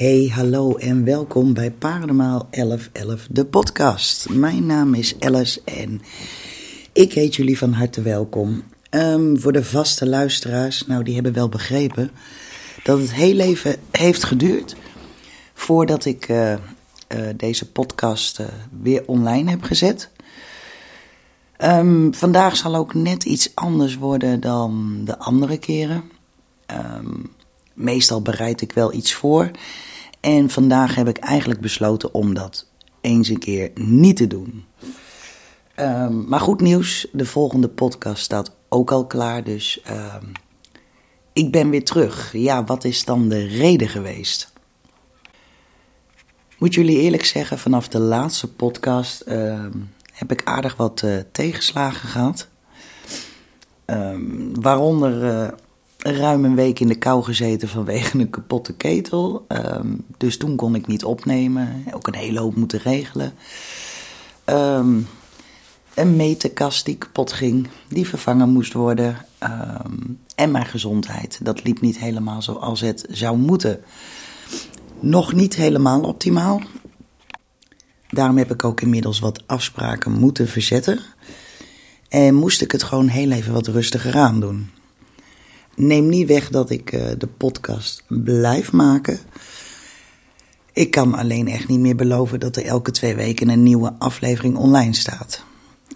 Hey, hallo en welkom bij Paardenmaal 1111, de podcast. Mijn naam is Alice en ik heet jullie van harte welkom. Ehm, voor de vaste luisteraars, nou die hebben wel begrepen dat het heel even heeft geduurd voordat ik uh, uh, deze podcast uh, weer online heb gezet. Um, vandaag zal ook net iets anders worden dan de andere keren. Um, meestal bereid ik wel iets voor. En vandaag heb ik eigenlijk besloten om dat eens een keer niet te doen. Um, maar goed nieuws, de volgende podcast staat ook al klaar. Dus um, ik ben weer terug. Ja, wat is dan de reden geweest? Moet jullie eerlijk zeggen, vanaf de laatste podcast uh, heb ik aardig wat uh, tegenslagen gehad. Waaronder uh, ruim een week in de kou gezeten vanwege een kapotte ketel. Um, dus toen kon ik niet opnemen. Ook een hele hoop moeten regelen. Um, een meterkast die kapot ging, die vervangen moest worden. Um, en mijn gezondheid. Dat liep niet helemaal zoals het zou moeten. Nog niet helemaal optimaal. Daarom heb ik ook inmiddels wat afspraken moeten verzetten. En moest ik het gewoon heel even wat rustiger aan doen. Neem niet weg dat ik uh, de podcast blijf maken. Ik kan alleen echt niet meer beloven dat er elke twee weken een nieuwe aflevering online staat.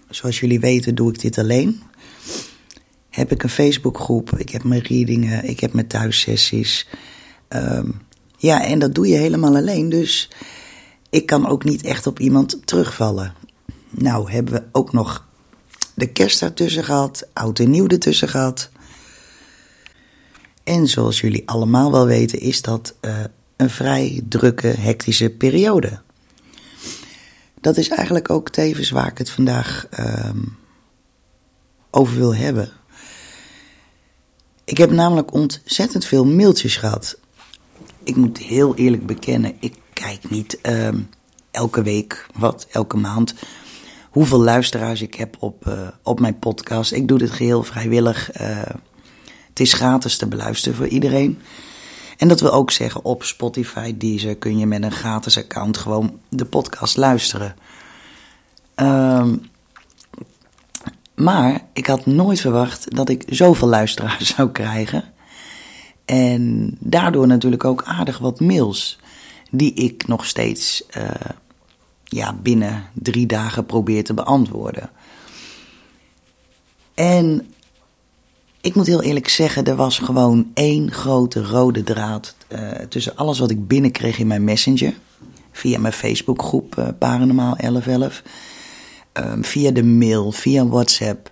Zoals jullie weten doe ik dit alleen. Heb ik een Facebookgroep, ik heb mijn readingen, ik heb mijn thuissessies. Um, ja, en dat doe je helemaal alleen, dus ik kan ook niet echt op iemand terugvallen. Nou hebben we ook nog de kerst ertussen gehad, oud en nieuw ertussen gehad. En zoals jullie allemaal wel weten, is dat uh, een vrij drukke, hectische periode. Dat is eigenlijk ook tevens waar ik het vandaag um, over wil hebben. Ik heb namelijk ontzettend veel mailtjes gehad. Ik moet heel eerlijk bekennen, ik kijk niet um, elke week, wat, elke maand, hoeveel luisteraars ik heb op, uh, op mijn podcast. Ik doe dit geheel vrijwillig. Het is gratis te beluisteren voor iedereen. En dat wil ook zeggen, op Spotify, Deezer kun je met een gratis account gewoon de podcast luisteren. Um, maar ik had nooit verwacht dat ik zoveel luisteraars zou krijgen. En daardoor natuurlijk ook aardig wat mails die ik nog steeds uh, ja, binnen drie dagen probeer te beantwoorden. En ik moet heel eerlijk zeggen, er was gewoon één grote rode draad uh, tussen alles wat ik binnenkreeg in mijn messenger. Via mijn Facebookgroep uh, Paranormaal 1111. Um, via de mail, via WhatsApp.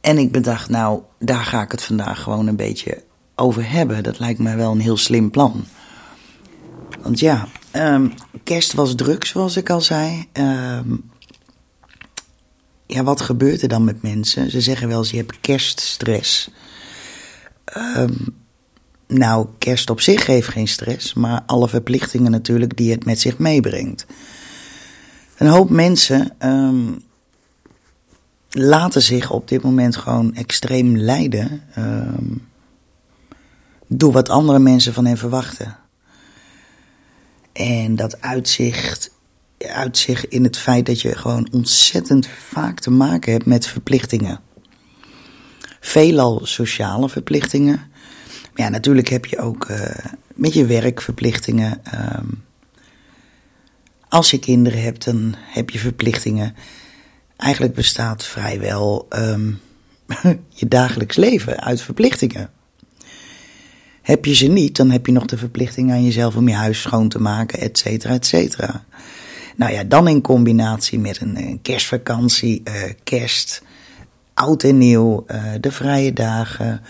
En ik bedacht, nou, daar ga ik het vandaag gewoon een beetje over hebben. Dat lijkt mij wel een heel slim plan. Want ja, um, kerst was druk, zoals ik al zei. Um, ja, wat gebeurt er dan met mensen? Ze zeggen wel je hebt kerststress. Um, nou, kerst op zich geeft geen stress, maar alle verplichtingen natuurlijk die het met zich meebrengt. Een hoop mensen um, laten zich op dit moment gewoon extreem leiden um, door wat andere mensen van hen verwachten. En dat uitzicht uit zich in het feit dat je gewoon ontzettend vaak te maken hebt met verplichtingen. Veelal sociale verplichtingen. Maar ja, natuurlijk heb je ook uh, met je werk verplichtingen. Um, als je kinderen hebt, dan heb je verplichtingen. Eigenlijk bestaat vrijwel um, je dagelijks leven uit verplichtingen. Heb je ze niet, dan heb je nog de verplichting aan jezelf om je huis schoon te maken, et cetera, et cetera. Nou ja, dan in combinatie met een, een kerstvakantie, uh, kerst, oud en nieuw, uh, de vrije dagen,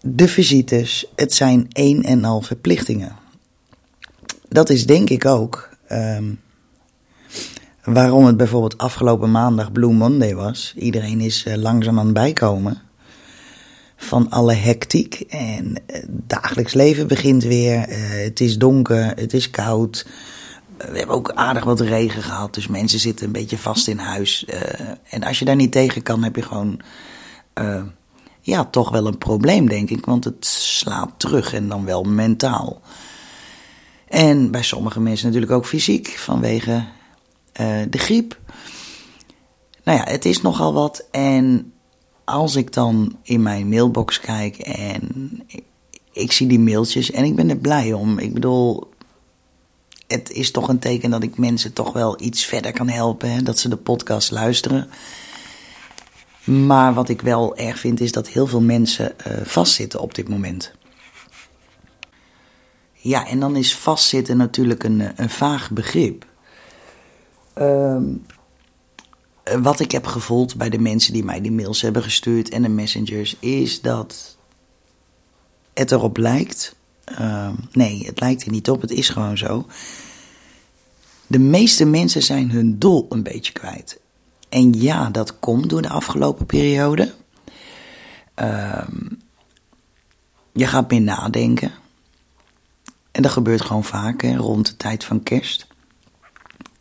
de visites. Het zijn één en al verplichtingen. Dat is denk ik ook um, waarom het bijvoorbeeld afgelopen maandag Blue Monday was. Iedereen is uh, langzaam aan bijkomen van alle hectiek. En het dagelijks leven begint weer. het is donker, het is koud. We hebben ook aardig wat regen gehad, dus mensen zitten een beetje vast in huis. Uh, en als je daar niet tegen kan, heb je gewoon uh, ja, toch wel een probleem, denk ik. Want het slaat terug en dan wel mentaal. En bij sommige mensen natuurlijk ook fysiek vanwege uh, de griep. Nou ja, het is nogal wat. En als ik dan in mijn mailbox kijk en ik zie die mailtjes en ik ben er blij om. Ik bedoel, het is toch een teken dat ik mensen toch wel iets verder kan helpen. Hè? Dat ze de podcast luisteren. Maar wat ik wel erg vind is dat heel veel mensen uh, vastzitten op dit moment. Ja, en dan is vastzitten natuurlijk een, eh, een vaag begrip. Um, wat ik heb gevoeld bij de mensen die mij die mails hebben gestuurd en de messengers, is dat het erop lijkt. Uh, nee, het lijkt er niet op, het is gewoon zo. De meeste mensen zijn hun doel een beetje kwijt. En ja, dat komt door de afgelopen periode. Uh, je gaat meer nadenken. En dat gebeurt gewoon vaak hè, rond de tijd van kerst.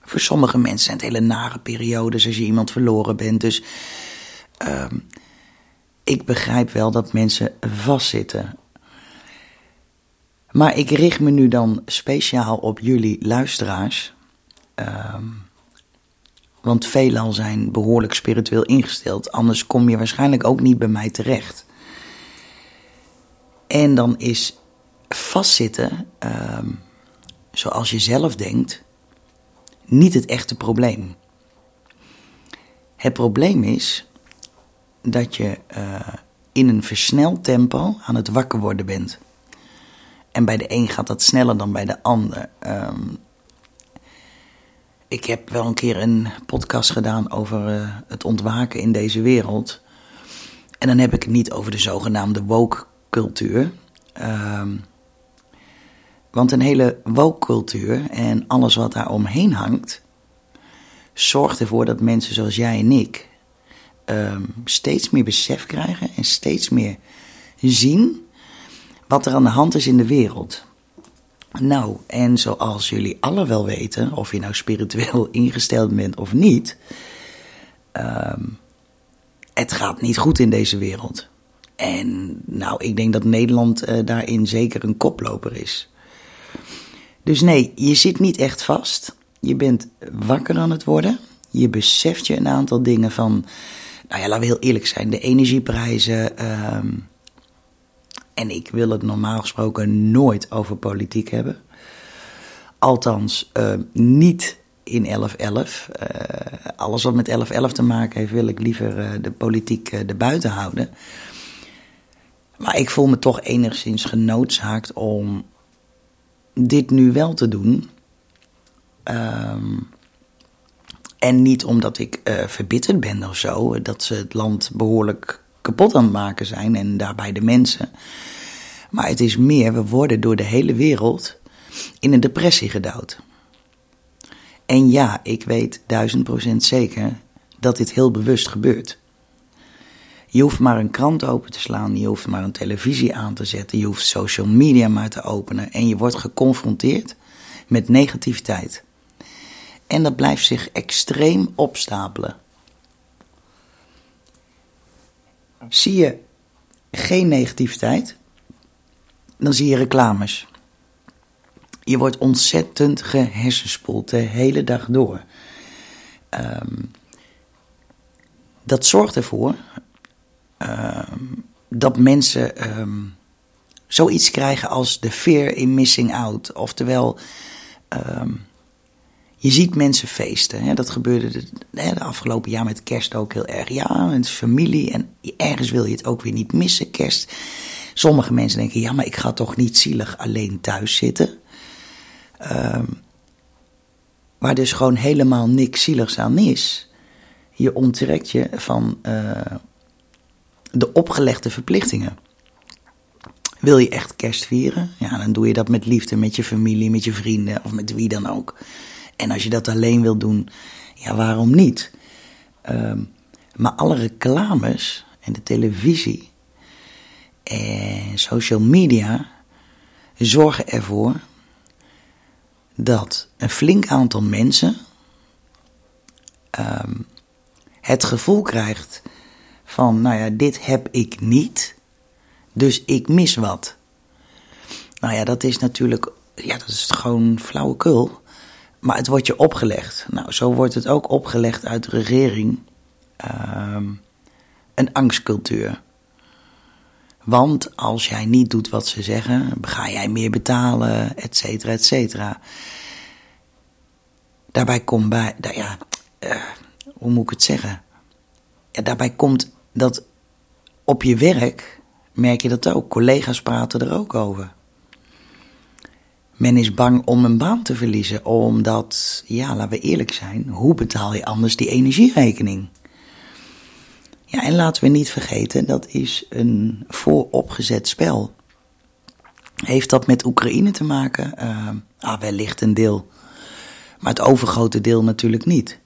Voor sommige mensen zijn het hele nare periodes als je iemand verloren bent. Dus uh, ik begrijp wel dat mensen vastzitten. Maar ik richt me nu dan speciaal op jullie luisteraars. Uh, want veelal zijn behoorlijk spiritueel ingesteld. Anders kom je waarschijnlijk ook niet bij mij terecht. En dan is vastzitten, uh, zoals je zelf denkt, niet het echte probleem. Het probleem is dat je uh, in een versneld tempo aan het wakker worden bent. En bij de een gaat dat sneller dan bij de ander. Um, ik heb wel een keer een podcast gedaan over uh, het ontwaken in deze wereld. En dan heb ik het niet over de zogenaamde woke cultuur. Um, want een hele woke-cultuur en alles wat daar omheen hangt, zorgt ervoor dat mensen zoals jij en ik um, steeds meer besef krijgen en steeds meer zien wat er aan de hand is in de wereld. Nou, en zoals jullie alle wel weten, of je nou spiritueel ingesteld bent of niet, um, het gaat niet goed in deze wereld. En nou, ik denk dat Nederland uh, daarin zeker een koploper is. Dus nee, je zit niet echt vast. Je bent wakker aan het worden. Je beseft je een aantal dingen van, nou ja, laten we heel eerlijk zijn, de energieprijzen. Um, en ik wil het normaal gesproken nooit over politiek hebben. Althans, uh, niet in 1111. Uh, alles wat met 1111 te maken heeft, wil ik liever uh, de politiek erbuiten houden. Maar ik voel me toch enigszins genoodzaakt om dit nu wel te doen. Um, en niet omdat ik verbitterd ben of zo, dat ze het land behoorlijk kapot aan het maken zijn en daarbij de mensen. Maar het is meer, we worden door de hele wereld in een depressie gedouwd. En ja, ik weet duizend procent zeker dat dit heel bewust gebeurt. Je hoeft maar een krant open te slaan, je hoeft maar een televisie aan te zetten, je hoeft social media maar te openen en je wordt geconfronteerd met negativiteit. En dat blijft zich extreem opstapelen. Zie je geen negativiteit, dan zie je reclames. Je wordt ontzettend gehersenspoeld de hele dag door. Um, dat zorgt ervoor Ehm, dat mensen um, zoiets krijgen als de fear in missing out. Oftewel, je ziet mensen feesten. Dat gebeurde de, de, afgelopen jaar met kerst ook heel erg. Ja, is familie en ergens wil je het ook weer niet missen, kerst. Sommige mensen denken, ja, maar ik ga toch niet zielig alleen thuis zitten. Um, waar dus gewoon helemaal niks zieligs aan is. Je onttrekt je van... Uh, de opgelegde verplichtingen. Wil je echt kerst vieren? Ja, dan doe je dat met liefde, met je familie, met je vrienden of met wie dan ook. En als je dat alleen wil doen, ja, waarom niet? Um, maar alle reclames en de televisie en social media zorgen ervoor dat een flink aantal mensen um, het gevoel krijgt van, nou ja, dit heb ik niet, dus ik mis wat. Nou ja, dat is natuurlijk ja, dat is gewoon flauwekul. Maar het wordt je opgelegd. Nou, zo wordt het ook opgelegd uit de regering. Ehm, een angstcultuur. Want als jij niet doet wat ze zeggen, ga jij meer betalen, et cetera, et cetera. Daarbij komt bij, ja, uh, hoe moet ik het zeggen? Ja, daarbij komt dat op je werk merk je dat ook. Collega's praten er ook over. Men is bang om een baan te verliezen, omdat, ja, laten we eerlijk zijn, hoe betaal je anders die energierekening? Ja, en laten we niet vergeten, dat is een vooropgezet spel. Heeft dat met Oekraïne te maken? Uh, ah, wellicht een deel. Maar het overgrote deel natuurlijk niet.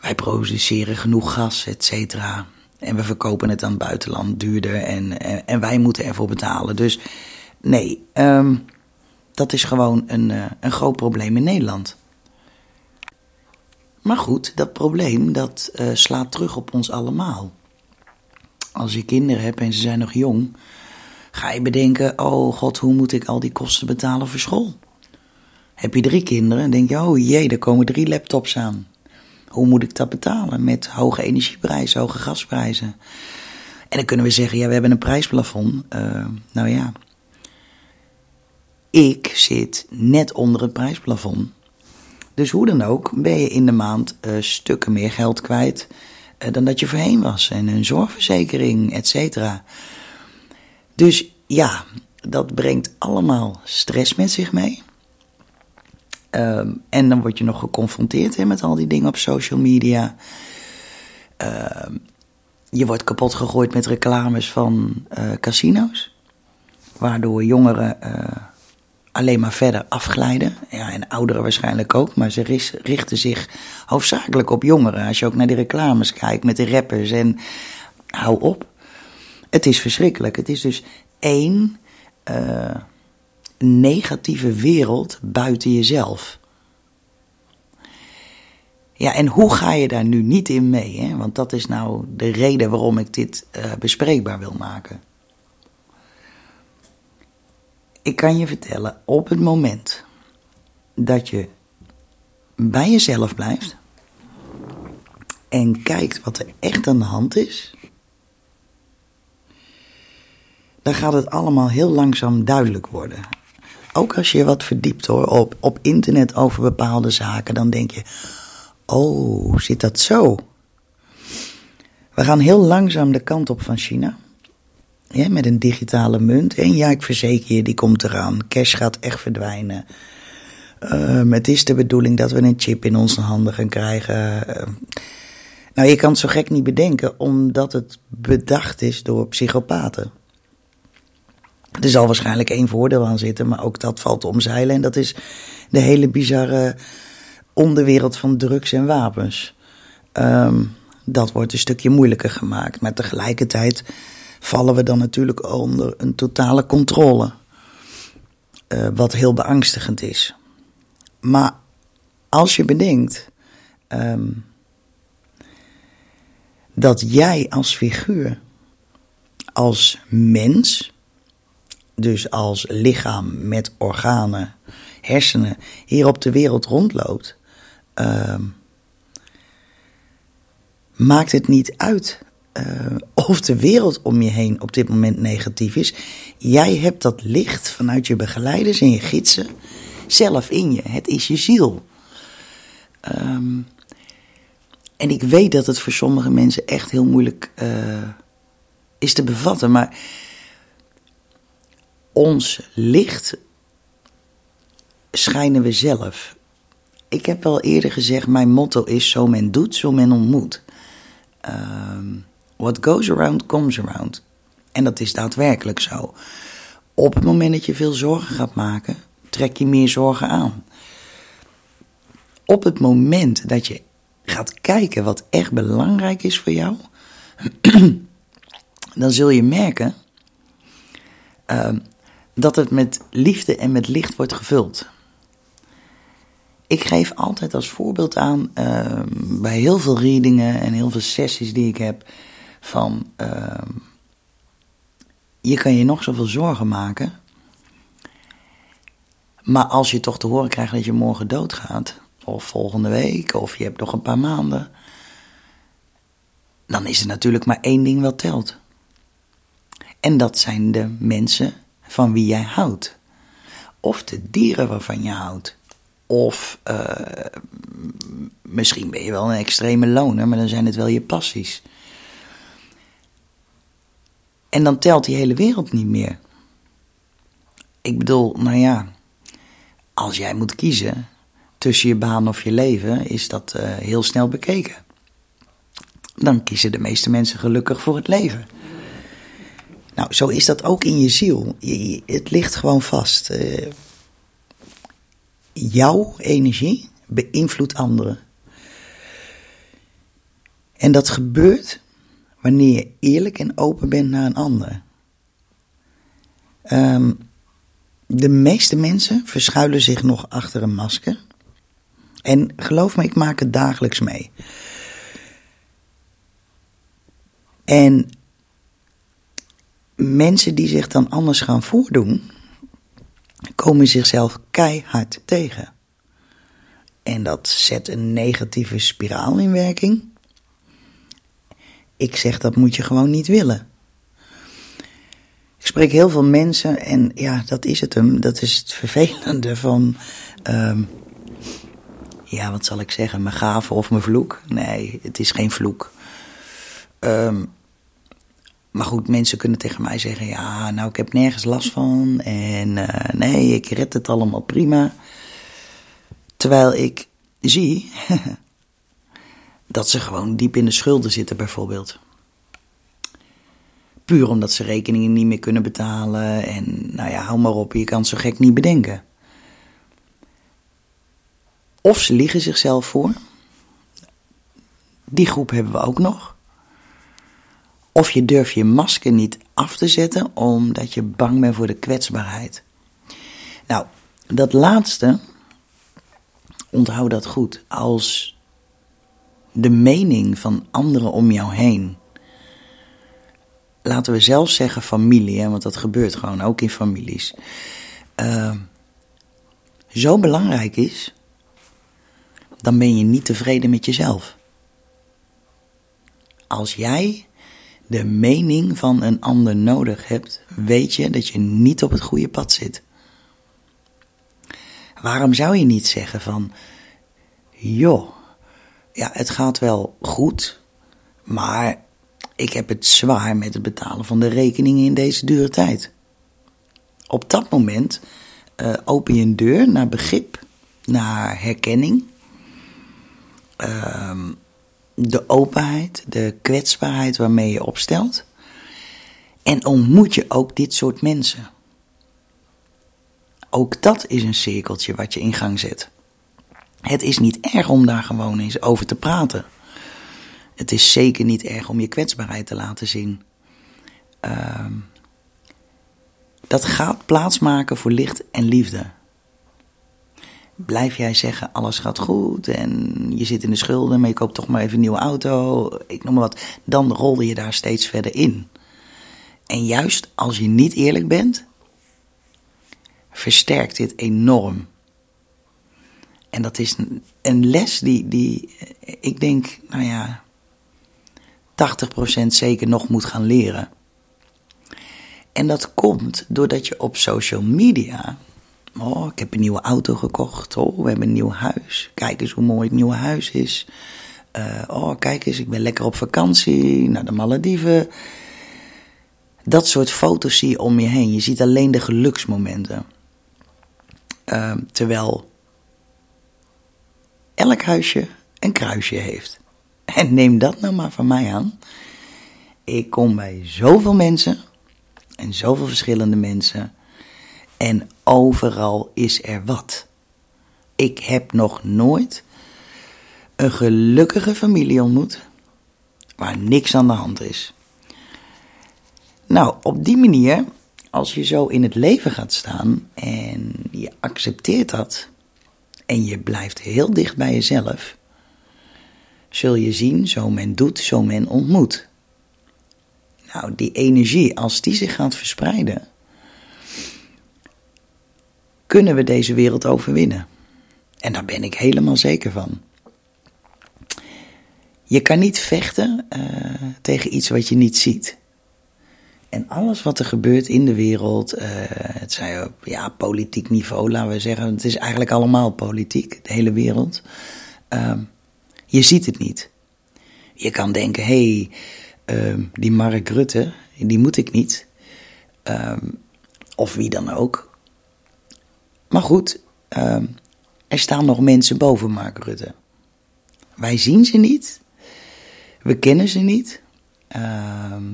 Wij produceren genoeg gas, et cetera. En we verkopen het aan het buitenland duurder en, en, wij moeten ervoor betalen. Dus nee, ehm, dat is gewoon een, uh, een groot probleem in Nederland. Maar goed, dat probleem dat uh, slaat terug op ons allemaal. Als je kinderen hebt en ze zijn nog jong, ga je bedenken: oh god, hoe moet ik al die kosten betalen voor school? Heb je drie kinderen, denk je: oh jee, er komen drie laptops aan. Hoe moet ik dat betalen met hoge energieprijzen, hoge gasprijzen? En dan kunnen we zeggen: ja, we hebben een prijsplafond. Uh, nou ja, ik zit net onder het prijsplafond. Dus hoe dan ook ben je in de maand uh, stukken meer geld kwijt uh, dan dat je voorheen was. En een zorgverzekering, et cetera. Dus ja, dat brengt allemaal stress met zich mee. Um, en dan word je nog geconfronteerd met al die dingen op social media. Uh, je wordt kapot gegooid met reclames van uh, casino's. Waardoor jongeren alleen maar verder afglijden. Ja, en ouderen waarschijnlijk ook, maar ze richten zich hoofdzakelijk op jongeren. Als je ook naar die reclames kijkt met de rappers en hou op. Het is verschrikkelijk. Het is dus één uh, negatieve wereld buiten jezelf. Ja, en hoe ga je daar nu niet in mee? Hè? Want dat is nou de reden waarom ik dit uh, bespreekbaar wil maken ik kan je vertellen, op het moment dat je bij jezelf blijft en kijkt wat er echt aan de hand is, dan gaat het allemaal heel langzaam duidelijk worden. Ook als je wat verdiept hoor, op, op internet over bepaalde zaken, dan denk je: oh, zit dat zo? We gaan heel langzaam de kant op van China ja, met een digitale munt. En ja, ik verzeker je, die komt eraan. Cash gaat echt verdwijnen. Uh, het is de bedoeling dat we een chip in onze handen gaan krijgen. Uh, nou, je kan het zo gek niet bedenken, omdat het bedacht is door psychopaten. Er zal waarschijnlijk één voordeel aan zitten, maar ook dat valt omzeilen. En dat is de hele bizarre onderwereld van drugs en wapens. Um, dat wordt een stukje moeilijker gemaakt. Maar tegelijkertijd vallen we dan natuurlijk onder een totale controle. Uh, wat heel beangstigend is. Maar als je bedenkt um, dat jij als figuur, als mens, dus als lichaam met organen, hersenen, hier op de wereld rondloopt, um, maakt het niet uit uh, of de wereld om je heen op dit moment negatief is. Jij hebt dat licht vanuit je begeleiders en je gidsen zelf in je. Het is je ziel. Um, en ik weet dat het voor sommige mensen echt heel moeilijk uh, is te bevatten, maar ons licht schijnen we zelf. Ik heb wel eerder gezegd, mijn motto is: zo men doet, zo men ontmoet. Um, What goes around comes around. En dat is daadwerkelijk zo. Op het moment dat je veel zorgen gaat maken, trek je meer zorgen aan. Op het moment dat je gaat kijken wat echt belangrijk is voor jou, dan zul je merken uh, dat het met liefde en met licht wordt gevuld. Ik geef altijd als voorbeeld aan uh, bij heel veel readingen en heel veel sessies die ik heb van uh, je kan je nog zoveel zorgen maken. Maar als je toch te horen krijgt dat je morgen doodgaat, of volgende week, of je hebt nog een paar maanden, dan is er natuurlijk maar één ding wat telt. En dat zijn de mensen van wie jij houdt. Of de dieren waarvan je houdt. Of uh, misschien ben je wel een extreme loner, maar dan zijn het wel je passies. En dan telt die hele wereld niet meer. Ik bedoel, nou ja, als jij moet kiezen tussen je baan of je leven, is dat uh, heel snel bekeken. Dan kiezen de meeste mensen gelukkig voor het leven. Nou, zo is dat ook in je ziel. Je, het ligt gewoon vast. Uh, jouw energie beïnvloedt anderen. En dat gebeurt wanneer je eerlijk en open bent naar een ander. Um, de meeste mensen verschuilen zich nog achter een masker. En geloof me, ik maak het dagelijks mee. En mensen die zich dan anders gaan voordoen, komen zichzelf keihard tegen. En dat zet een negatieve spiraal in werking. Ik zeg dat moet je gewoon niet willen. Ik spreek heel veel mensen en ja, dat is het hem. Dat is het vervelende van, um, ja, wat zal ik zeggen, mijn gave of mijn vloek? Nee, het is geen vloek. Um, maar goed, mensen kunnen tegen mij zeggen: ja, nou, ik heb nergens last van. En uh, nee, ik red het allemaal prima. Terwijl ik zie dat ze gewoon diep in de schulden zitten, bijvoorbeeld. Puur omdat ze rekeningen niet meer kunnen betalen. En nou ja, hou maar op, je kan zo gek niet bedenken. Of ze liegen zichzelf voor. Die groep hebben we ook nog. Of je durft je masker niet af te zetten omdat je bang bent voor de kwetsbaarheid. Nou, dat laatste, onthoud dat goed. Als de mening van anderen om jou heen, laten we zelf zeggen familie, hè, want dat gebeurt gewoon ook in families, uh, zo belangrijk is, dan ben je niet tevreden met jezelf. Als jij de mening van een ander nodig hebt, weet je dat je niet op het goede pad zit. Waarom zou je niet zeggen van, joh, ja, het gaat wel goed, maar ik heb het zwaar met het betalen van de rekeningen in deze dure tijd. Op dat moment uh, open je een deur naar begrip, naar herkenning. Uh, de openheid, de kwetsbaarheid waarmee je opstelt. En ontmoet je ook dit soort mensen. Ook dat is een cirkeltje wat je in gang zet. Het is niet erg om daar gewoon eens over te praten. Het is zeker niet erg om je kwetsbaarheid te laten zien. Uh, dat gaat plaatsmaken voor licht en liefde blijf jij zeggen alles gaat goed en je zit in de schulden, maar je koopt toch maar even een nieuwe auto, ik noem maar wat, dan rolde je daar steeds verder in. En juist als je niet eerlijk bent, versterkt dit enorm. En dat is een les die, die ik denk, nou ja, 80% zeker nog moet gaan leren. En dat komt doordat je op social media Oh, ik heb een nieuwe auto gekocht. Oh, we hebben een nieuw huis. Kijk eens hoe mooi het nieuwe huis is. Uh, oh, kijk eens, ik ben lekker op vakantie naar de Malediven. Dat soort foto's zie je om je heen. Je ziet alleen de geluksmomenten. Uh, terwijl elk huisje een kruisje heeft. En neem dat nou maar van mij aan. Ik kom bij zoveel mensen en zoveel verschillende mensen en overal is er wat. Ik heb nog nooit een gelukkige familie ontmoet waar niks aan de hand is. Nou, op die manier, als je zo in het leven gaat staan en je accepteert dat en je blijft heel dicht bij jezelf, zul je zien, zo men doet, zo men ontmoet. Nou, die energie, als die zich gaat verspreiden, kunnen we deze wereld overwinnen. En daar ben ik helemaal zeker van. Je kan niet vechten uh, tegen iets wat je niet ziet. En alles wat er gebeurt in de wereld, uh, het zij op ja, politiek niveau, laten we zeggen, het is eigenlijk allemaal politiek, de hele wereld. Uh, je ziet het niet. Je kan denken, hé, hey, uh, die Mark Rutte, die moet ik niet. Ehm, of wie dan ook. Maar goed, ehm, er staan nog mensen boven Mark Rutte. Wij zien ze niet. We kennen ze niet. Ehm,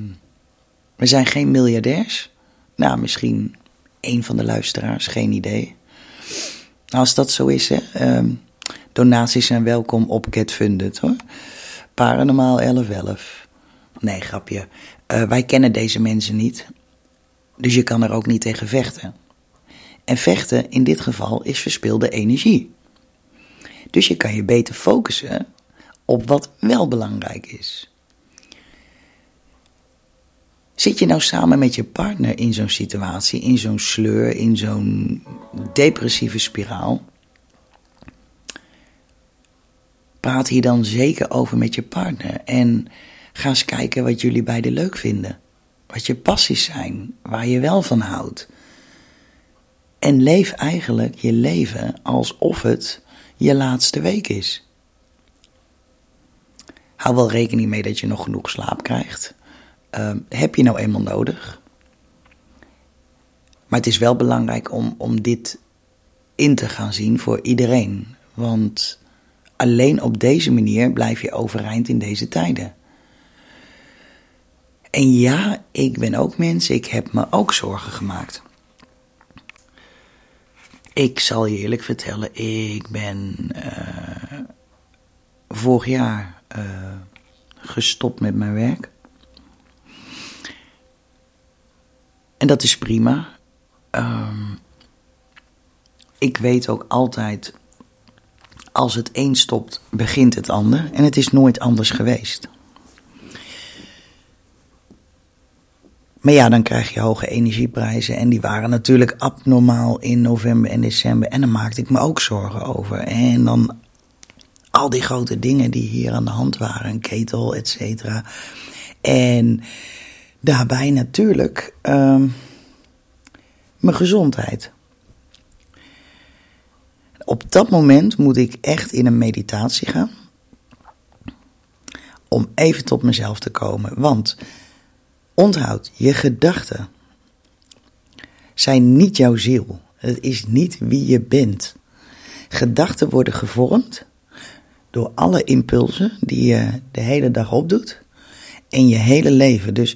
we zijn geen miljardairs. Nou, misschien een van de luisteraars, geen idee. Als dat zo is, hè. donaties zijn welkom op GetFunded, hoor. Paranormaal 1111. Nee, grapje. Uh, wij kennen deze mensen niet. Dus je kan er ook niet tegen vechten. En vechten in dit geval is verspilde energie. Dus je kan je beter focussen op wat wel belangrijk is. Zit je nou samen met je partner in zo'n situatie, in zo'n sleur, in zo'n depressieve spiraal? Praat hier dan zeker over met je partner en ga eens kijken wat jullie beiden leuk vinden. Wat je passies zijn, waar je wel van houdt. En leef eigenlijk je leven alsof het je laatste week is. Hou wel rekening mee dat je nog genoeg slaap krijgt. Uh, heb je nou eenmaal nodig? Maar het is wel belangrijk om, om dit in te gaan zien voor iedereen. Want alleen op deze manier blijf je overeind in deze tijden. En ja, ik ben ook mens, ik heb me ook zorgen gemaakt. Ik zal je eerlijk vertellen, ik ben uh, vorig jaar uh, gestopt met mijn werk. En dat is prima. Um, ik weet ook altijd, als het een stopt, begint het ander. En het is nooit anders geweest. Maar ja, dan krijg je hoge energieprijzen. En die waren natuurlijk abnormaal in november en december. En daar maakte ik me ook zorgen over. En dan al die grote dingen die hier aan de hand waren. Een ketel, et cetera. En daarbij natuurlijk um, mijn gezondheid. Op dat moment moet ik echt in een meditatie gaan. Om even tot mezelf te komen. Want Onthoud, je gedachten zijn niet jouw ziel. Het is niet wie je bent. Gedachten worden gevormd door alle impulsen die je de hele dag opdoet en je hele leven. Dus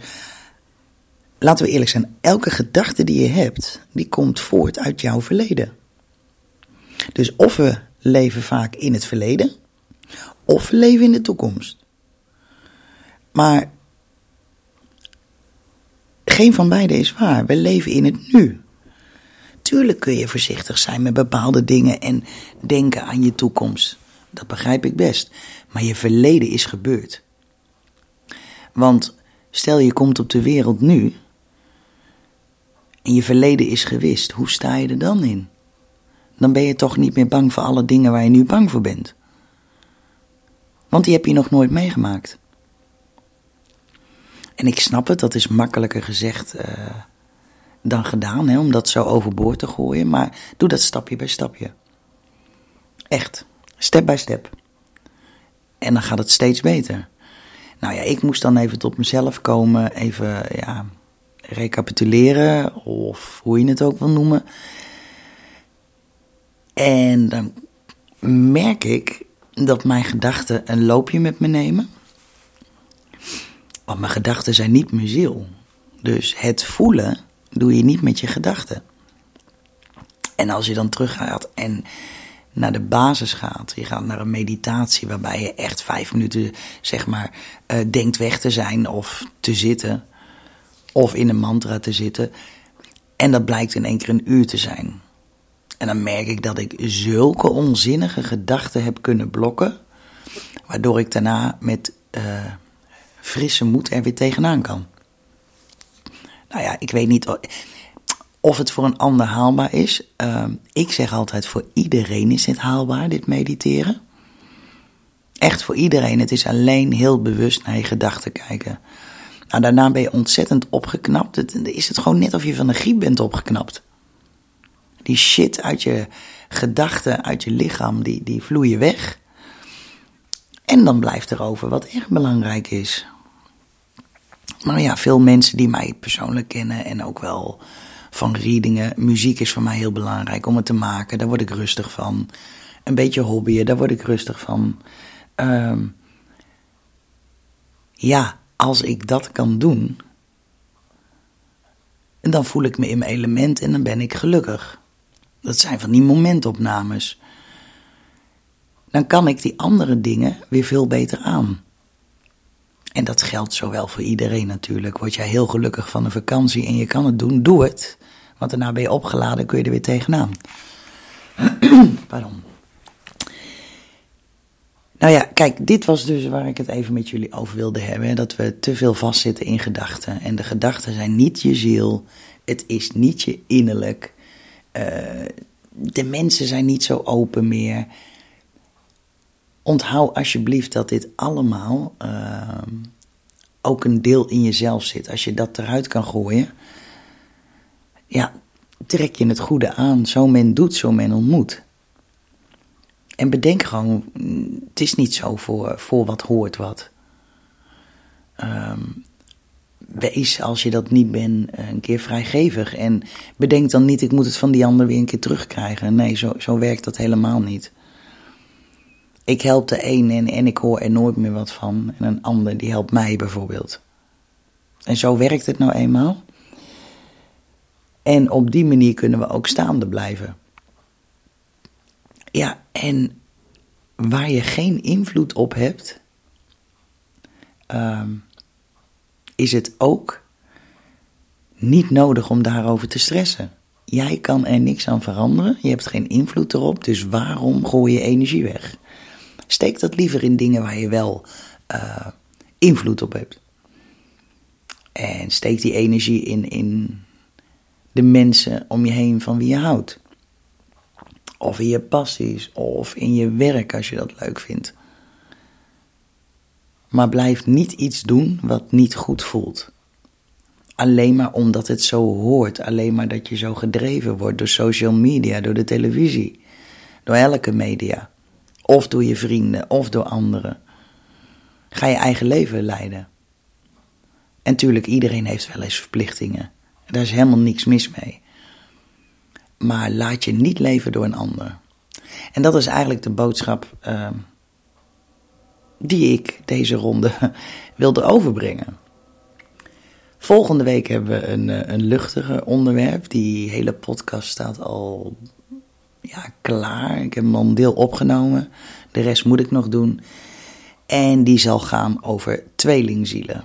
laten we eerlijk zijn, elke gedachte die je hebt, die komt voort uit jouw verleden. Dus of we leven vaak in het verleden, of we leven in de toekomst. Maar geen van beide is waar. We leven in het nu. Tuurlijk kun je voorzichtig zijn met bepaalde dingen en denken aan je toekomst. Dat begrijp ik best. Maar je verleden is gebeurd. Want stel je komt op de wereld nu en je verleden is gewist, hoe sta je er dan in? Dan ben je toch niet meer bang voor alle dingen waar je nu bang voor bent. Want die heb je nog nooit meegemaakt. En ik snap het, dat is makkelijker gezegd uh, dan gedaan, hè, om dat zo overboord te gooien. Maar doe dat stapje bij stapje. Echt, step bij step. En dan gaat het steeds beter. Nou ja, ik moest dan even tot mezelf komen, even ja, recapituleren, of hoe je het ook wil noemen. En dan merk ik dat mijn gedachten een loopje met me nemen. Want mijn gedachten zijn niet mijn ziel. Dus het voelen doe je niet met je gedachten. En als je dan teruggaat en naar de basis gaat, je gaat naar een meditatie waarbij je echt vijf minuten, zeg maar, uh, denkt weg te zijn of te zitten, of in een mantra te zitten. En dat blijkt in één keer een uur te zijn. En dan merk ik dat ik zulke onzinnige gedachten heb kunnen blokken, waardoor ik daarna met. Uh, frisse moed er weer tegenaan kan. Nou ja, ik weet niet. Of het voor een ander haalbaar is. Ehm, ik zeg altijd: voor iedereen is dit haalbaar, dit mediteren. Echt voor iedereen. Het is alleen heel bewust naar je gedachten kijken. Nou, daarna ben je ontzettend opgeknapt. Het, is het gewoon net of je van de griep bent opgeknapt. Die shit uit je gedachten, uit je lichaam, die, die vloeien weg. En dan blijft er over wat echt belangrijk is. Maar ja, veel mensen die mij persoonlijk kennen en ook wel van readingen. Muziek is voor mij heel belangrijk om het te maken. Daar word ik rustig van. Een beetje hobbyen, daar word ik rustig van. Ehm, ja, als ik dat kan doen, dan voel ik me in mijn element en dan ben ik gelukkig. Dat zijn van die momentopnames. Dan kan ik die andere dingen weer veel beter aan. En dat geldt zowel voor iedereen natuurlijk. Word jij heel gelukkig van een vakantie en je kan het doen, doe het. Want daarna ben je opgeladen, kun je er weer tegenaan. Pardon. Nou ja, kijk, dit was dus waar ik het even met jullie over wilde hebben. Dat we te veel vastzitten in gedachten. En de gedachten zijn niet je ziel. Het is niet je innerlijk. Uh, de mensen zijn niet zo open meer. Onthoud alsjeblieft dat dit allemaal uh, ook een deel in jezelf zit. Als je dat eruit kan gooien, ja, trek je het goede aan. Zo men doet, zo men ontmoet. En bedenk gewoon, het is niet zo voor, voor wat hoort wat. Um, wees als je dat niet bent een keer vrijgevig. En bedenk dan niet, ik moet het van die ander weer een keer terugkrijgen. Nee, zo, zo werkt dat helemaal niet. Ik help de een en, en ik hoor er nooit meer wat van. En een ander die helpt mij bijvoorbeeld. En zo werkt het nou eenmaal. En op die manier kunnen we ook staande blijven. Ja, en waar je geen invloed op hebt, ehm, is het ook niet nodig om daarover te stressen. Jij kan er niks aan veranderen, je hebt geen invloed erop, dus waarom gooi je energie weg? Steek dat liever in dingen waar je wel uh, invloed op hebt. En steek die energie in, in de mensen om je heen van wie je houdt. Of in je passies, of in je werk als je dat leuk vindt. Maar blijf niet iets doen wat niet goed voelt. Alleen maar omdat het zo hoort, alleen maar dat je zo gedreven wordt door social media, door de televisie, door elke media. Of door je vrienden, of door anderen. Ga je eigen leven leiden. En tuurlijk, iedereen heeft wel eens verplichtingen. Daar is helemaal niks mis mee. Maar laat je niet leven door een ander. En dat is eigenlijk de boodschap uh, die ik deze ronde wilde overbrengen. Volgende week hebben we een, eh, een luchtiger onderwerp. Die hele podcast staat al ja, klaar. Ik heb hem al een deel opgenomen. De rest moet ik nog doen. En die zal gaan over tweelingzielen.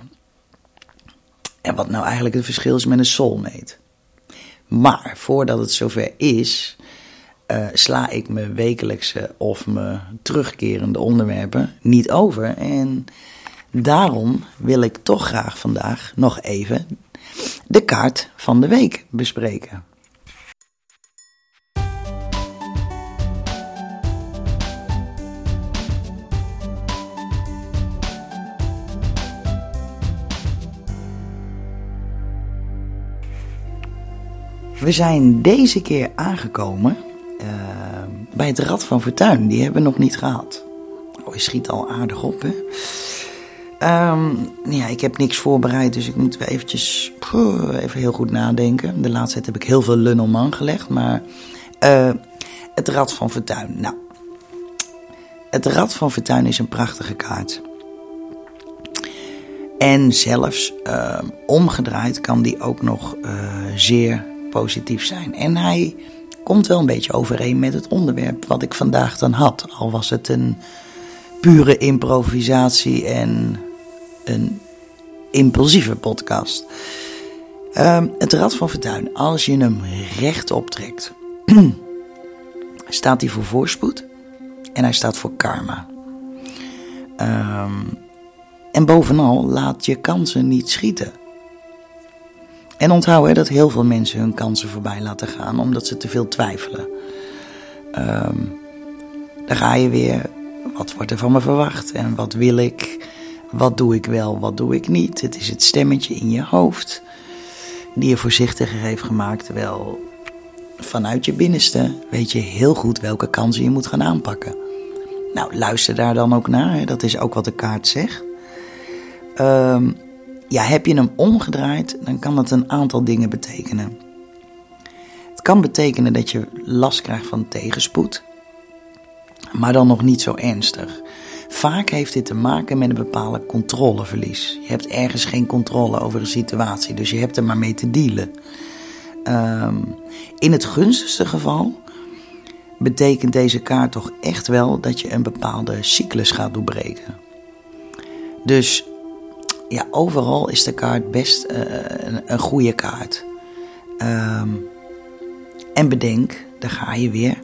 En wat nou eigenlijk het verschil is met een soulmate. Maar voordat het zover is, uh, sla ik mijn wekelijkse of mijn terugkerende onderwerpen niet over. En daarom wil ik toch graag vandaag nog even de kaart van de week bespreken. We zijn deze keer aangekomen uh, bij het Rad van Fortuin. Die hebben we nog niet gehad. Oh, je schiet al aardig op, hè? Um, ja, ik heb niks voorbereid, dus ik moet eventjes even heel goed nadenken. De laatste tijd heb ik heel veel Lunelman gelegd, maar uh, het Rad van Fortuin. Nou, het Rad van Fortuin is een prachtige kaart. En zelfs uh, omgedraaid kan die ook nog uh, zeer positief zijn. En hij komt wel een beetje overeen met het onderwerp wat ik vandaag dan had. Al was het een pure improvisatie en een impulsieve podcast. Uh, het Rad van Fortuin, als je hem recht optrekt, staat hij voor voorspoed en hij staat voor karma. Um, en bovenal, laat je kansen niet schieten. En onthoud hè, dat heel veel mensen hun kansen voorbij laten gaan omdat ze te veel twijfelen. Um, dan ga je weer, wat wordt er van me verwacht en wat wil ik? Wat doe ik wel, wat doe ik niet? Het is het stemmetje in je hoofd die je voorzichtiger heeft gemaakt. Terwijl vanuit je binnenste weet je heel goed welke kansen je moet gaan aanpakken. Nou, luister daar dan ook naar. Hè. Dat is ook wat de kaart zegt. Um, ja, heb je hem omgedraaid, dan kan dat een aantal dingen betekenen. Het kan betekenen dat je last krijgt van tegenspoed, maar dan nog niet zo ernstig. Vaak heeft dit te maken met een bepaalde controleverlies. Je hebt ergens geen controle over een situatie, dus je hebt er maar mee te dealen. Um, in het gunstigste geval betekent deze kaart toch echt wel dat je een bepaalde cyclus gaat doorbreken. Dus ja, overal is de kaart best uh, een, een, goede kaart. Um, en bedenk, daar ga je weer,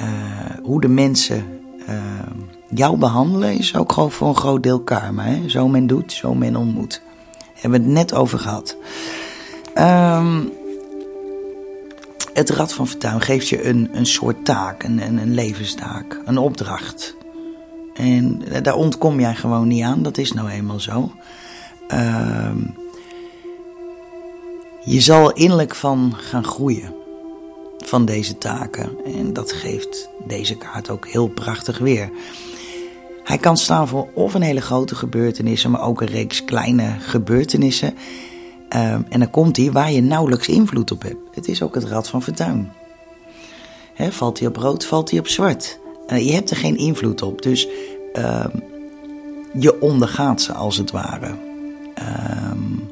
uh, hoe de mensen uh, jou behandelen is ook gewoon voor een groot deel karma. Hè? Zo men doet, zo men ontmoet. Daar hebben we het net over gehad. Um, het Rad van Fortuin geeft je een, een soort taak, een, een, een levenstaak, een opdracht. En daar ontkom jij gewoon niet aan, dat is nou eenmaal zo. Uh, je zal innerlijk van gaan groeien van deze taken. En dat geeft deze kaart ook heel prachtig weer. Hij kan staan voor of een hele grote gebeurtenissen, maar ook een reeks kleine gebeurtenissen. Uh, en dan komt hij waar je nauwelijks invloed op hebt. Het is ook het Rad van Fortuin. Valt hij op rood, valt hij op zwart. Uh, je hebt er geen invloed op, dus uh, je ondergaat ze als het ware. Um,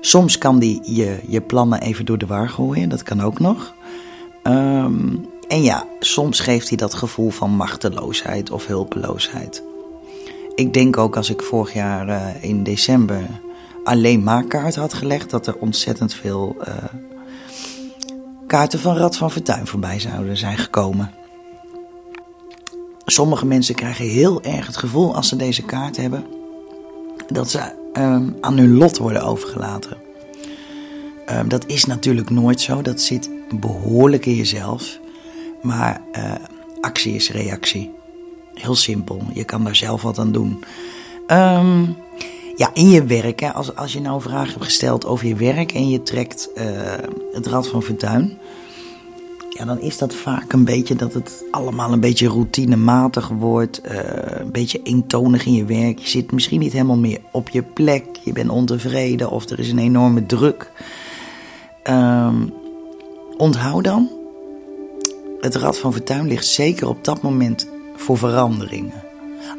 soms kan die je, je plannen even door de war gooien, dat kan ook nog. Um, en ja, soms geeft hij dat gevoel van machteloosheid of hulpeloosheid. Ik denk ook als ik vorig jaar uh, in december alleen maar kaart had gelegd, dat er ontzettend veel uh, kaarten van Rad van Fortuin voorbij zouden zijn gekomen. Sommige mensen krijgen heel erg het gevoel als ze deze kaart hebben dat ze um, aan hun lot worden overgelaten. Um, dat is natuurlijk nooit zo. Dat zit behoorlijk in jezelf. Maar uh, actie is reactie. Heel simpel. Je kan daar zelf wat aan doen. Um, ja, in je werk. Hè, als, als je nou vraag hebt gesteld over je werk en je trekt uh, het rad van Fortuin ja, dan is dat vaak een beetje dat het allemaal een beetje routinematig wordt. Uh, een beetje eentonig in je werk. Je zit misschien niet helemaal meer op je plek. Je bent ontevreden of er is een enorme druk. Um, onthoud dan, het Rad van Fortuin ligt zeker op dat moment voor veranderingen.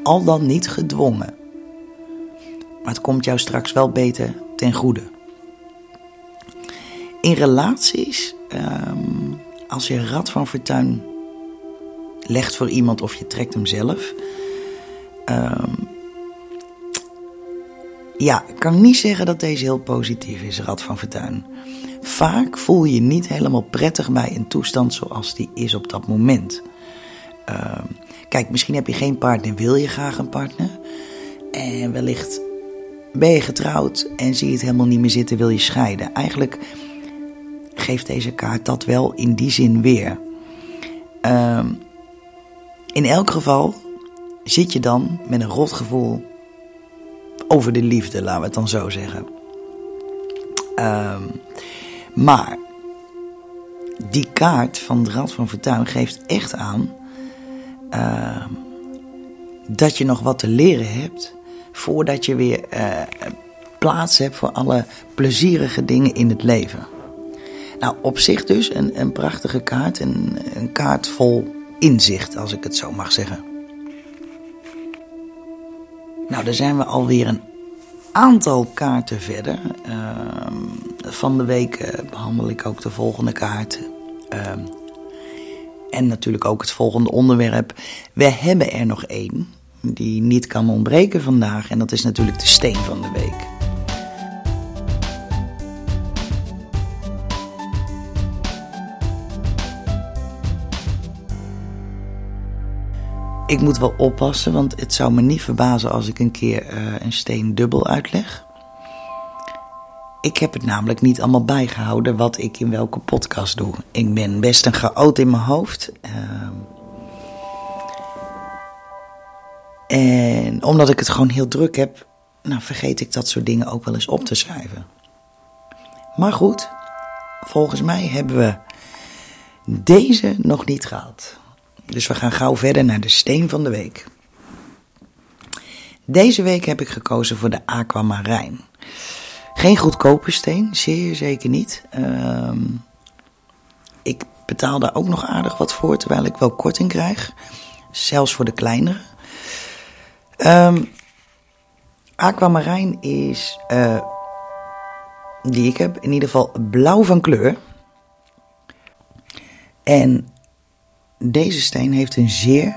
Al dan niet gedwongen. Maar het komt jou straks wel beter ten goede. In relaties um, als je rad van fortuin legt voor iemand of je trekt hem zelf. Um, ja, ik kan niet zeggen dat deze heel positief is, rad van fortuin. Vaak voel je je niet helemaal prettig bij een toestand zoals die is op dat moment. Um, kijk, misschien heb je geen partner, wil je graag een partner. En wellicht ben je getrouwd en zie je het helemaal niet meer zitten, wil je scheiden. Eigenlijk geeft deze kaart dat wel in die zin weer. Um, in elk geval zit je dan met een rotgevoel over de liefde, laten we het dan zo zeggen. Um, maar die kaart van de Rad van Fortuin geeft echt aan uh, dat je nog wat te leren hebt voordat je weer uh, plaats hebt voor alle plezierige dingen in het leven. Nou, op zich dus een, een prachtige kaart. Een, een kaart vol inzicht, als ik het zo mag zeggen. Nou, daar zijn we alweer een aantal kaarten verder. Uh, van de week uh, behandel ik ook de volgende kaart. Uh, en natuurlijk ook het volgende onderwerp. We hebben er nog één die niet kan ontbreken vandaag. En dat is natuurlijk de steen van de week. Ik moet wel oppassen, want het zou me niet verbazen als ik een keer uh, een steen dubbel uitleg. ik heb het namelijk niet allemaal bijgehouden wat ik in welke podcast doe. Ik ben best een chaot in mijn hoofd. Ehm, en omdat ik het gewoon heel druk heb, nou vergeet ik dat soort dingen ook wel eens op te schrijven. Maar goed, volgens mij hebben we deze nog niet gehad. Dus we gaan gauw verder naar de steen van de week. Deze week heb ik gekozen voor de aquamarijn. Geen goedkope steen, zeer zeker niet. Ehm, ik betaal daar ook nog aardig wat voor, terwijl ik wel korting krijg. Zelfs voor de kleinere. Um, aquamarijn is, uh, die ik heb, in ieder geval blauw van kleur. En deze steen heeft een zeer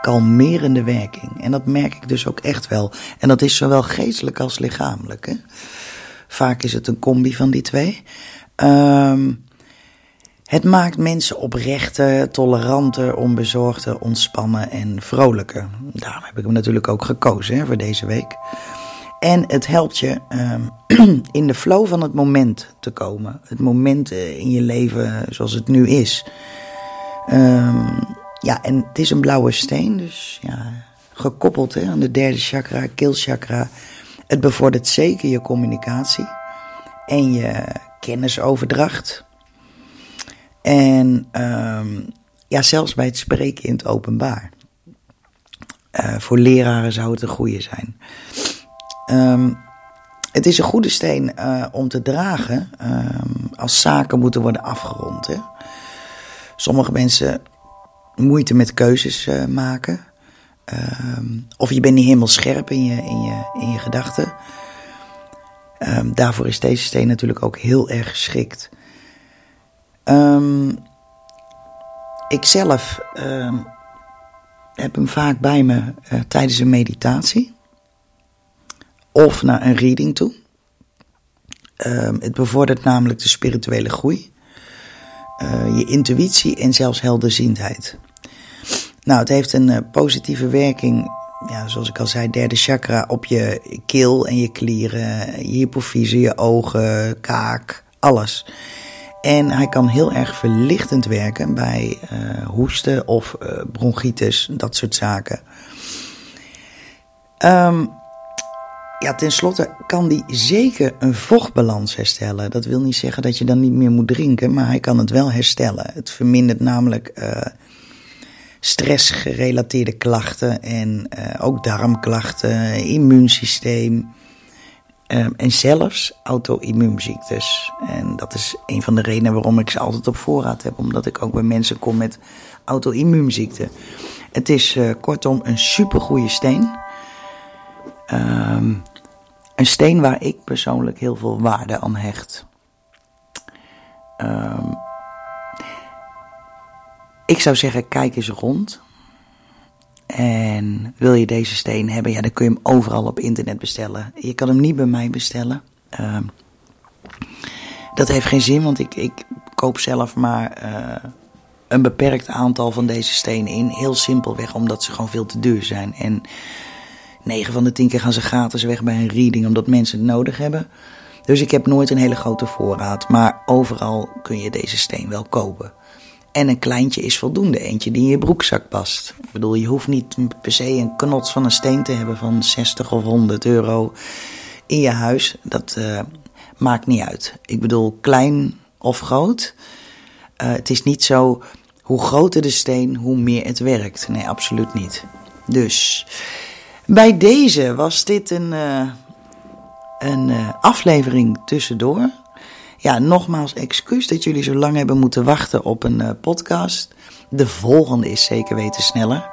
kalmerende werking. En dat merk ik dus ook echt wel. En dat is zowel geestelijk als lichamelijk. Hè? Vaak is het een combi van die twee. Um, het maakt mensen oprechter, toleranter, onbezorgder, ontspannen en vrolijker. Daarom heb ik hem natuurlijk ook gekozen hè, voor deze week. En het helpt je um, in de flow van het moment te komen. Het moment eh, in je leven zoals het nu is. Um, ja, en het is een blauwe steen, dus ja, gekoppeld hè, aan de derde chakra, keelchakra. Het bevordert zeker je communicatie en je kennisoverdracht. En um, ja, zelfs bij het spreken in het openbaar. Uh, voor leraren zou het een goede zijn. Um, het is een goede steen uh, om te dragen als zaken moeten worden afgerond. Hè? Sommige mensen moeite met keuzes uh, maken. of je bent niet helemaal scherp in je, in je, in je gedachten. daarvoor is deze steen natuurlijk ook heel erg geschikt. Um, ik zelf heb hem vaak bij me uh, tijdens een meditatie. Of naar een reading toe. Het bevordert namelijk de spirituele groei. Uh, je intuïtie en zelfs helderziendheid. Nou, het heeft een uh, positieve werking, ja, zoals ik al zei, derde chakra op je keel en je klieren, je hypofyse, je ogen, kaak, alles. En hij kan heel erg verlichtend werken bij uh, hoesten of bronchitis, dat soort zaken. Um, ja, tenslotte kan die zeker een vochtbalans herstellen. Dat wil niet zeggen dat je dan niet meer moet drinken, maar hij kan het wel herstellen. Het vermindert namelijk uh, stressgerelateerde klachten en ook darmklachten, immuunsysteem. Um, en zelfs auto-immuunziektes. En dat is een van de redenen waarom ik ze altijd op voorraad heb. Omdat ik ook bij mensen kom met auto-immuunziekten. Het is kortom een supergoeie steen. Um, een steen waar ik persoonlijk heel veel waarde aan hecht. Um, ik zou zeggen, kijk eens rond. En wil je deze steen hebben, ja, dan kun je hem overal op internet bestellen. Je kan hem niet bij mij bestellen. Uh, dat heeft geen zin, want ik, ik koop zelf maar uh, een beperkt aantal van deze stenen in. Heel simpelweg, omdat ze gewoon veel te duur zijn. En 9 van de 10 keer gaan ze gratis weg bij een reading, omdat mensen het nodig hebben. Dus ik heb nooit een hele grote voorraad. Maar overal kun je deze steen wel kopen. En een kleintje is voldoende, eentje die in je broekzak past. Ik bedoel, je hoeft niet per se een knots van een steen te hebben van 60 of 100 euro in je huis. Dat uh, maakt niet uit. Ik bedoel, klein of groot. Uh, het is niet zo, hoe groter de steen, hoe meer het werkt. Nee, absoluut niet. Dus, bij deze was dit een, uh, een aflevering tussendoor. Ja, nogmaals excuus dat jullie zo lang hebben moeten wachten op een uh, podcast. De volgende is zeker weten sneller.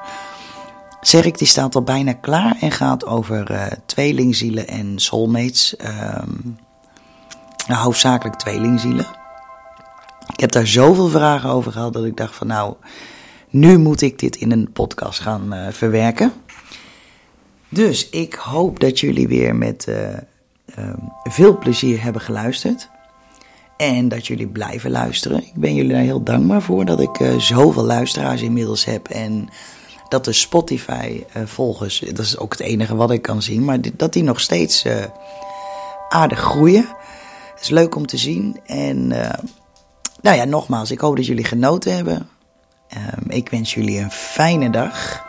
Zerik die staat al bijna klaar en gaat over tweelingzielen en soulmates. Um, nou, hoofdzakelijk tweelingzielen. Ik heb daar zoveel vragen over gehad dat ik dacht van nou, nu moet ik dit in een podcast gaan verwerken. Dus ik hoop dat jullie weer met um, veel plezier hebben geluisterd. En dat jullie blijven luisteren. Ik ben jullie daar heel dankbaar voor dat ik uh, zoveel luisteraars inmiddels heb. En dat de Spotify-volgers, uh, dat is ook het enige wat ik kan zien, maar dat die nog steeds aardig groeien. is leuk om te zien. En eh, nou ja, nogmaals, ik hoop dat jullie genoten hebben. Ehm, ik wens jullie een fijne dag.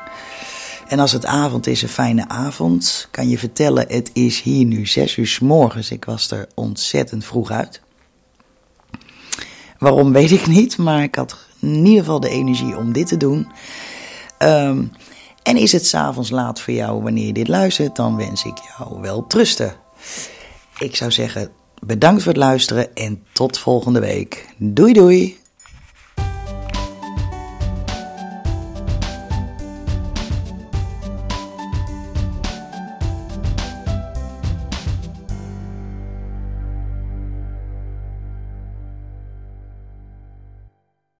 En als het avond is, een fijne avond. Kan je vertellen, het is hier nu 6 uur s morgens. Ik was er ontzettend vroeg uit. Waarom weet ik niet, maar ik had in ieder geval de energie om dit te doen. Ehm, en is het s'avonds laat voor jou wanneer je dit luistert, dan wens ik jou wel trusten. Ik zou zeggen, bedankt voor het luisteren en tot volgende week. Doei doei!